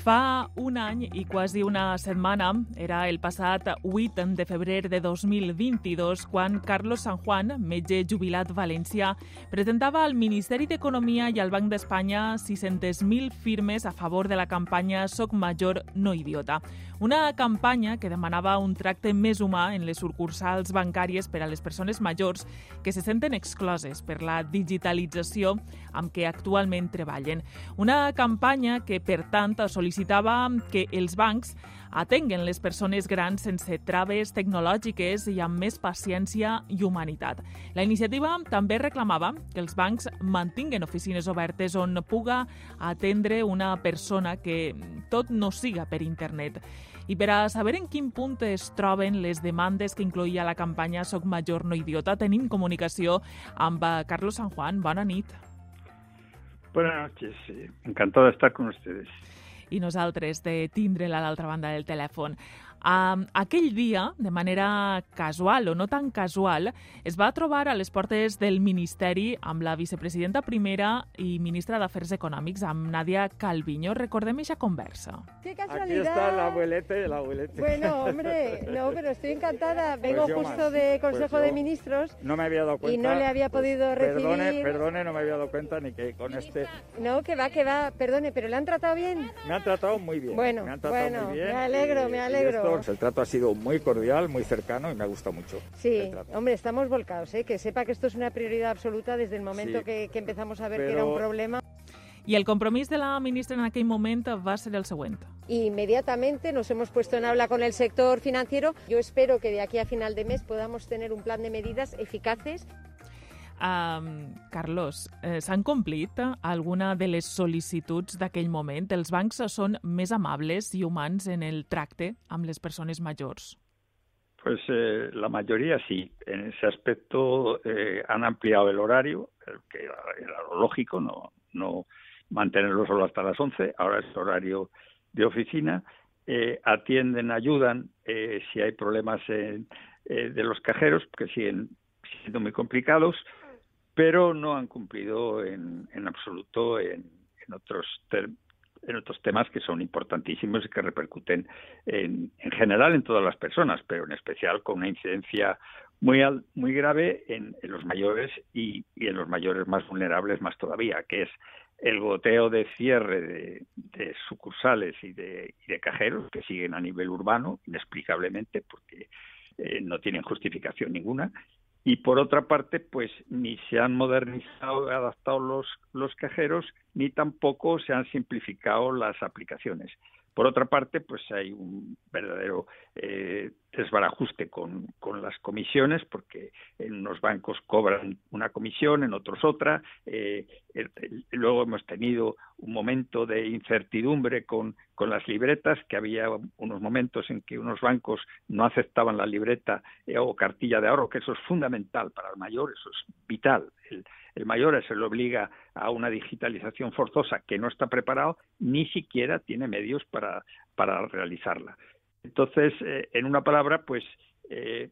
Fa un any i quasi una setmana, era el passat 8 de febrer de 2022, quan Carlos San Juan, metge jubilat valencià, presentava al Ministeri d'Economia i al Banc d'Espanya 600.000 firmes a favor de la campanya Soc major, no idiota. Una campanya que demanava un tracte més humà en les sucursals bancàries per a les persones majors que se senten excloses per la digitalització amb què actualment treballen. Una campanya que, per tant, sol·licitava que els bancs atenguen les persones grans sense traves tecnològiques i amb més paciència i humanitat. La iniciativa també reclamava que els bancs mantinguen oficines obertes on puga atendre una persona que tot no siga per internet. I per a saber en quin punt es troben les demandes que incloïa la campanya Soc major no idiota, tenim comunicació amb eh, Carlos San Juan. Bona nit. Buenas noches, sí. encantado de estar con ustedes. I nosaltres de tindre-la a l'altra banda del telèfon. Um, aquell dia, de manera casual o no tan casual, es va trobar a les portes del Ministeri amb la vicepresidenta primera i ministra d'Afers Econòmics, amb Nadia Calviño. Recordem aquesta conversa. ¡Qué casualidad! Aquí está el abuelete y el abuelete. Bueno, hombre, no, pero estoy encantada. Vengo Pues justo más. de Pues Consejo yo de Ministros. No me había dado cuenta. Y no le había pues, podido Perdone, recibir. perdone, no me había dado cuenta ni que con este... No, que va, que va. Perdone, pero ¿le han tratado bien? Me han tratado muy bien. Bueno, me han tratado bueno, muy bien. me alegro, y- me y alegro. El trato ha sido muy cordial, muy cercano y me ha gustado mucho. Sí, el trato. hombre, estamos volcados, ¿eh? Que sepa que esto es una prioridad absoluta desde el momento Sí. que, que empezamos a ver que era un problema. I el compromís de la ministra en aquell moment va ser el següent. Y inmediatamente nos hemos puesto en habla con el sector financiero. Yo espero que de aquí a final de mes podamos tener un plan de medidas eficaces Um, Carlos, eh, s'han complit alguna de les sol·licituds d'aquell moment? Els bancs són més amables i humans en el tracte amb les persones majors? Pues eh, la mayoría sí. En ese aspecto eh, han ampliado el horario, que era, era lo lógico, no, no mantenerlo solo hasta las 11. Ahora es horario de oficina. Eh, atienden, ayudan eh, si hay problemas en, eh, de los cajeros, que siguen siendo muy complicados, pero no han cumplido en, en absoluto en, en otros en otros temas que son importantísimos y que repercuten en, en general en todas las personas, pero en especial con una incidencia muy al- muy grave en, los mayores y, y en los mayores más vulnerables más todavía, que es el goteo de cierre de, de sucursales y de, y de cajeros que siguen a nivel urbano, inexplicablemente, porque eh, no tienen justificación ninguna, y por otra parte, pues ni se han modernizado, adaptado los, los cajeros, ni tampoco se han simplificado las aplicaciones. Por otra parte, pues hay un verdadero eh, desbarajuste con, con las comisiones, porque en unos bancos cobran una comisión, en otros otra. Eh, luego hemos tenido un momento de incertidumbre con, con las libretas, que había unos momentos en que unos bancos no aceptaban la libreta eh, o cartilla de ahorro, que eso es fundamental para el mayor, eso es vital. El, el mayor se le obliga a una digitalización forzosa que no está preparado, ni siquiera tiene medios para, para realizarla. Entonces, eh, en una palabra, pues eh,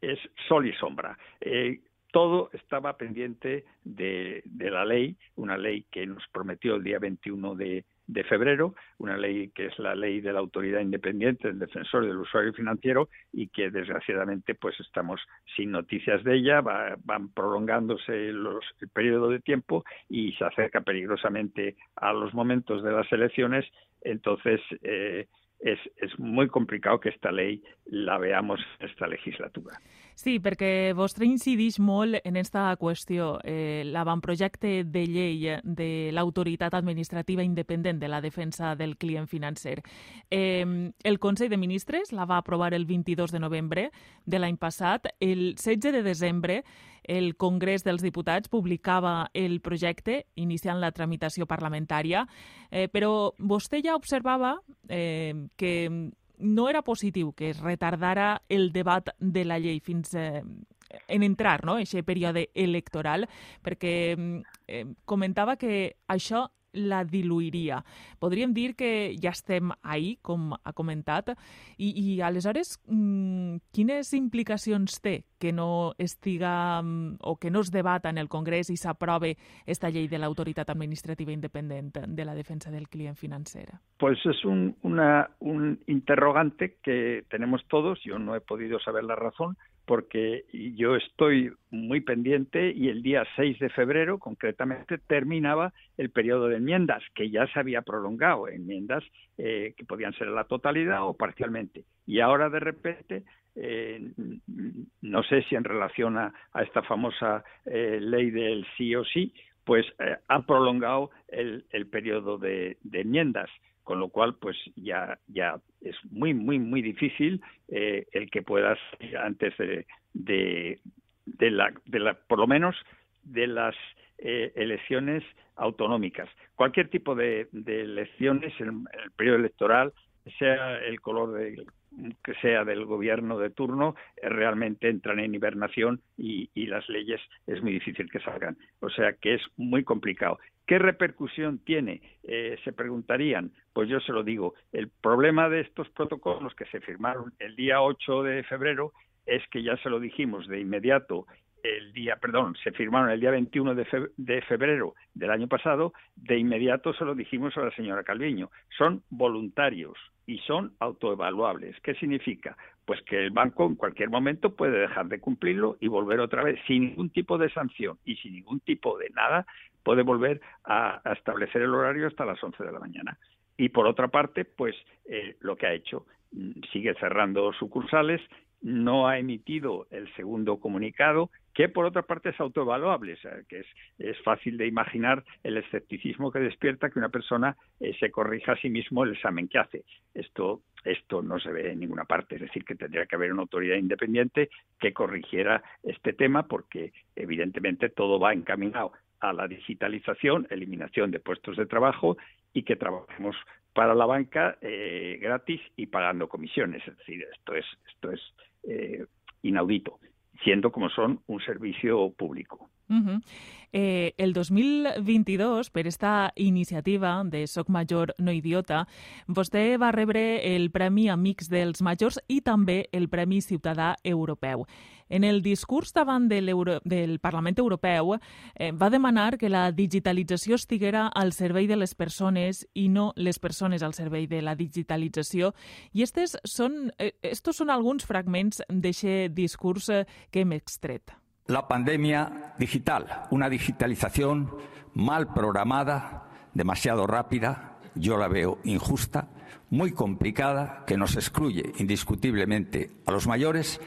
es sol y sombra. Eh, todo estaba pendiente de, de la ley, una ley que nos prometió el día 21 de, febrero, una ley que es la ley de la autoridad independiente del defensor del usuario financiero y que desgraciadamente pues estamos sin noticias de ella, va- van prolongándose los, el periodo de tiempo y se acerca peligrosamente a los momentos de las elecciones, entonces eh, es, es muy complicado que esta ley la veamos en esta legislatura. Sí, perquè vostre incideix molt en esta qüestió. Eh, L'avantprojecte de llei de l'autoritat administrativa independent de la defensa del client financer. Eh, el Consell de Ministres la va aprovar el 22 de novembre de l'any passat. El 16 de desembre el Congrés dels Diputats publicava el projecte iniciant la tramitació parlamentària, eh, però vostè ja observava eh, que no era positiu que es retardara el debat de la llei fins eh, en entrar no, aquest període electoral, perquè mm, eh, comentava que això la diluiria. Podríem dir que ja estem ahí, com ha comentat, i, i aleshores mm, quines implicacions té que no estiga mm, o que no es debata en el Congrés i s'aprove esta llei de l'autoritat administrativa independent de la defensa del client financer? Pues es un, una, un interrogante que tenemos todos, yo no he podido saber la razón, porque yo estoy muy pendiente y el día 6 de febrero, concretamente, terminaba el periodo de enmiendas, que ya se había prolongado, enmiendas eh, que podían ser la totalidad o parcialmente. Y ahora, de repente, eh, no sé si en relación a, esta famosa eh, ley del sí o sí, pues ha prolongado el, periodo de enmiendas con lo cual pues ya ya es muy muy muy difícil eh, el que puedas antes de, de, de, la, de la por lo menos de las eh, elecciones autonómicas. Cualquier tipo de, de elecciones en el periodo electoral sea el color de, que sea del gobierno de turno, eh, realmente entran en hibernación y, las leyes es muy difícil que salgan. O sea que es muy complicado. ¿Qué repercusión tiene? Eh, se preguntarían. Pues yo se lo digo. El problema de estos protocolos que se firmaron el día 8 de febrero es que ya se lo dijimos de inmediato el día, perdón, se firmaron el día 21 de febrero del año pasado, de inmediato se lo dijimos a la señora Calviño. Son voluntarios y son autoevaluables. ¿Qué significa? Pues que el banco en cualquier momento puede dejar de cumplirlo y volver otra vez sin ningún tipo de sanción y sin ningún tipo de nada, puede volver a, establecer el horario hasta las 11 de la mañana. Y por otra parte, pues eh, lo que ha hecho, mm, sigue cerrando sucursales, no ha emitido el segundo comunicado, que por otra parte es autoevaluable, o sea, que es, es, fácil de imaginar el escepticismo que despierta que una persona eh, se corrija a sí mismo el examen que hace. Esto, esto no se ve en ninguna parte, es decir, que tendría que haber una autoridad independiente que corrigiera este tema, porque evidentemente todo va encaminado a la digitalización, eliminación de puestos de trabajo y que trabajemos para la banca eh, gratis y pagando comisiones. Es decir, esto es, esto es eh, inaudito siendo como son un servicio público. Uh -huh. eh, el 2022, per esta iniciativa de Soc Major No Idiota, vostè va rebre el Premi Amics dels Majors i també el Premi Ciutadà Europeu. En el discurs davant de del Parlament Europeu eh, va demanar que la digitalització estiguera al servei de les persones i no les persones al servei de la digitalització. I estes són, eh, estos són alguns fragments d'aquest discurs eh, que hem extret. La pandemia digital, una digitalización mal programada, demasiado rápida, yo la veo injusta, muy complicada, que nos excluye indiscutiblemente a los mayores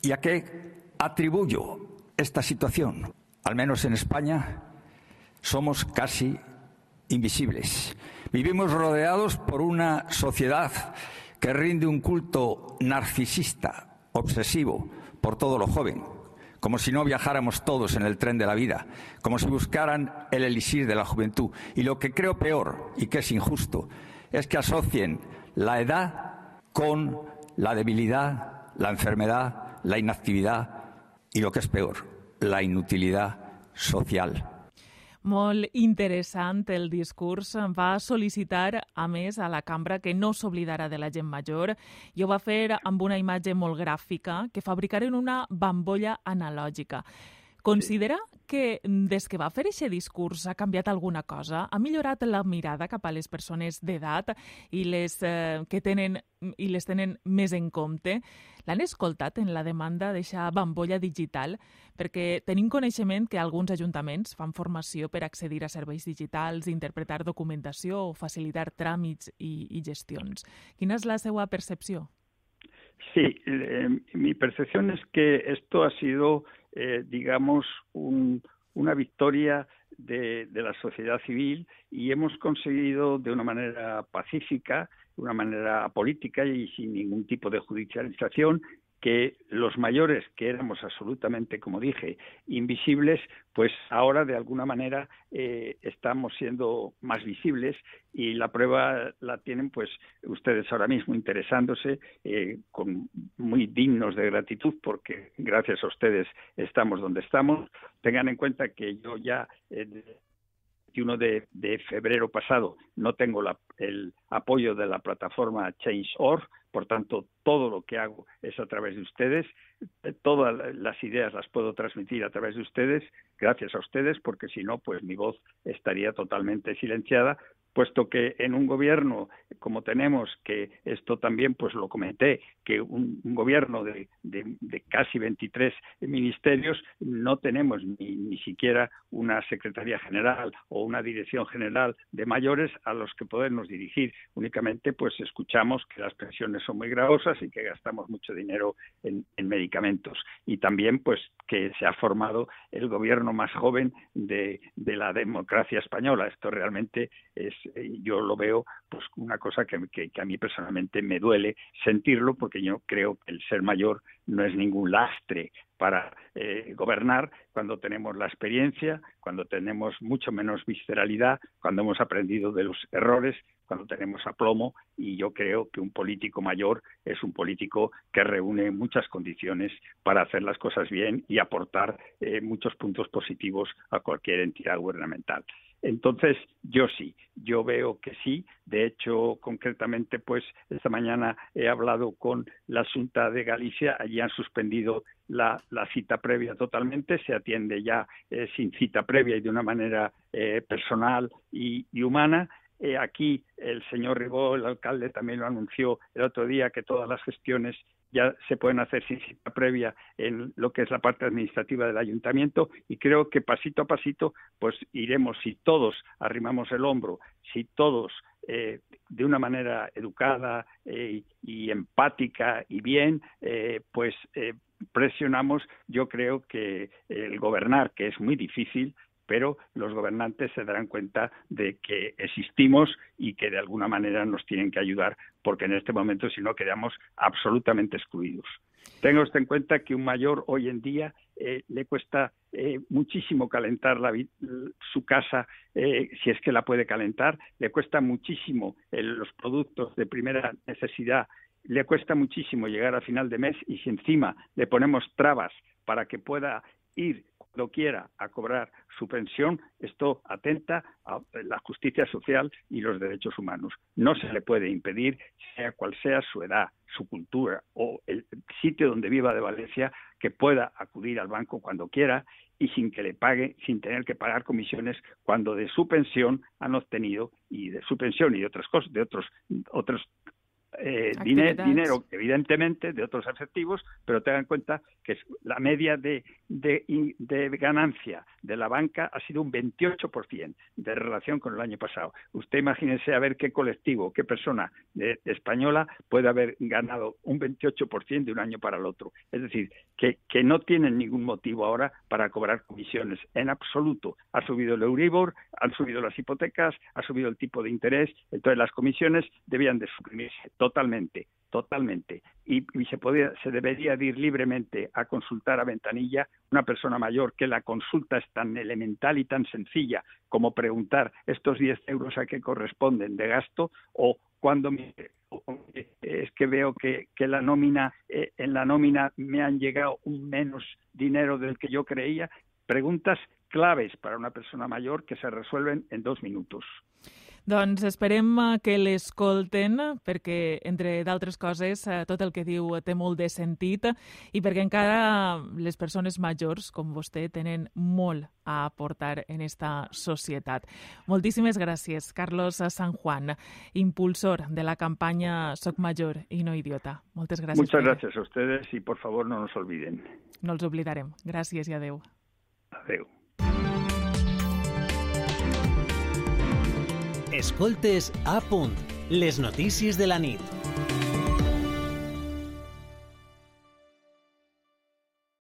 y a qué atribuyo esta situación. Al menos en España somos casi invisibles. Vivimos rodeados por una sociedad que rinde un culto narcisista, obsesivo por todo lo joven, como si no viajáramos todos en el tren de la vida, como si buscaran el elixir de la juventud. Y lo que creo peor y que es injusto es que asocien la edad con la debilidad, la enfermedad, la inactividad y lo que es peor, la inutilidad social. Molt interessant el discurs. Va sol·licitar, a més, a la cambra que no s'oblidara de la gent major i ho va fer amb una imatge molt gràfica que fabricaren una bambolla analògica. Considera que des que va fer aquest discurs ha canviat alguna cosa? Ha millorat la mirada cap a les persones d'edat i les eh, que tenen i les tenen més en compte? L'han escoltat en la demanda d'eixa bambolla digital? Perquè tenim coneixement que alguns ajuntaments fan formació per accedir a serveis digitals, interpretar documentació o facilitar tràmits i, i gestions. Quina és la seva percepció? Sí, eh, mi percepción es que esto ha sido eh, digamos, un, una victoria de, de, la sociedad civil y hemos conseguido de una manera pacífica, de una manera política y sin ningún tipo de judicialización que los mayores, que éramos absolutamente, como dije, invisibles, pues ahora de alguna manera eh, estamos siendo más visibles y la prueba la tienen pues ustedes ahora mismo interesándose eh, con muy dignos de gratitud porque gracias a ustedes estamos donde estamos. Tengan en cuenta que yo ya eh, 21 de, febrero pasado no tengo el apoyo de la plataforma Change.org, por tanto, todo lo que hago es a través de ustedes. Todas las ideas las puedo transmitir a través de ustedes, gracias a ustedes, porque si no, pues mi voz estaría totalmente silenciada puesto que en un gobierno como tenemos, que esto también pues lo comenté, que un, gobierno de, casi 23 ministerios no tenemos ni, ni, siquiera una Secretaría General o una Dirección General de mayores a los que podernos dirigir. Únicamente pues escuchamos que las pensiones son muy gravosas y que gastamos mucho dinero en, en medicamentos. Y también pues que se ha formado el gobierno más joven de, de la democracia española. Esto realmente es eh, yo lo veo pues una cosa que, a mí personalmente me duele sentirlo porque yo creo que el ser mayor no es ningún lastre para eh, gobernar cuando tenemos la experiencia, cuando tenemos mucho menos visceralidad, cuando hemos aprendido de los errores, cuando tenemos aplomo y yo creo que un político mayor es un político que reúne muchas condiciones para hacer las cosas bien y aportar eh, muchos puntos positivos a cualquier entidad gubernamental. Entonces, yo sí, yo veo que sí. De hecho, concretamente, pues esta mañana he hablado con la Junta de Galicia. Allí han suspendido la, cita previa totalmente. Se atiende ya eh, sin cita previa y de una manera eh, personal y, humana. Eh, aquí el señor Ribó, el alcalde, también lo anunció el otro día que todas las gestiones ya se pueden hacer sin cita previa en lo que es la parte administrativa del ayuntamiento y creo que pasito a pasito pues iremos si todos arrimamos el hombro, si todos eh, de una manera educada eh, y empática y bien, eh, pues presionamos, yo creo que el gobernar, que es muy difícil, pero los gobernantes se darán cuenta de que existimos y que de alguna manera nos tienen que ayudar, porque en este momento si no quedamos absolutamente excluidos. Tenga usted en cuenta que un mayor hoy en día eh, le cuesta eh, muchísimo calentar su casa, eh, si es que la puede calentar, le cuesta muchísimo los productos de primera necesidad, le cuesta muchísimo llegar a final de mes y si encima le ponemos trabas para que pueda ir cuando quiera a cobrar su pensión, esto atenta a la justicia social y los derechos humanos. No se le puede impedir, sea cual sea su edad, su cultura o el sitio donde viva de Valencia, que pueda acudir al banco cuando quiera y sin que le pague, sin tener que pagar comisiones cuando de su pensión han obtenido y de su pensión y de otras cosas, de otros otros eh, dinero, evidentemente, de otros efectivos, pero tengan en cuenta que la media de, de, ganancia de la banca ha sido un 28% de relación con el año pasado. Usted imagínese a ver qué colectivo, qué persona española puede haber ganado un 28% de un año para el otro. Es decir, que, que no tienen ningún motivo ahora para cobrar comisiones. En absoluto. Ha subido el Euribor, han subido las hipotecas, ha subido el tipo de interés, entonces las comisiones debían de suprimirse totalmente, totalmente. Y, se, podía, se debería ir libremente a consultar a ventanilla una persona mayor que la consulta es tan elemental y tan sencilla como preguntar estos 10 euros a qué corresponden de gasto o cuando es que veo que, que la nómina eh, en la nómina me han llegado un menos dinero del que yo creía preguntas claves para una persona mayor que se resuelven en dos minutos. Doncs esperem eh, que l'escolten perquè, entre d'altres coses, eh, tot el que diu té molt de sentit i perquè encara les persones majors, com vostè, tenen molt a aportar en esta societat. Moltíssimes gràcies, Carlos San Juan, impulsor de la campanya Soc Major i no idiota. Moltes gràcies. Muchas gracias a ustedes y por favor no nos olviden. No els oblidarem. Gràcies i adeu. Adeu. Escoltes a punt, les notícies de la nit.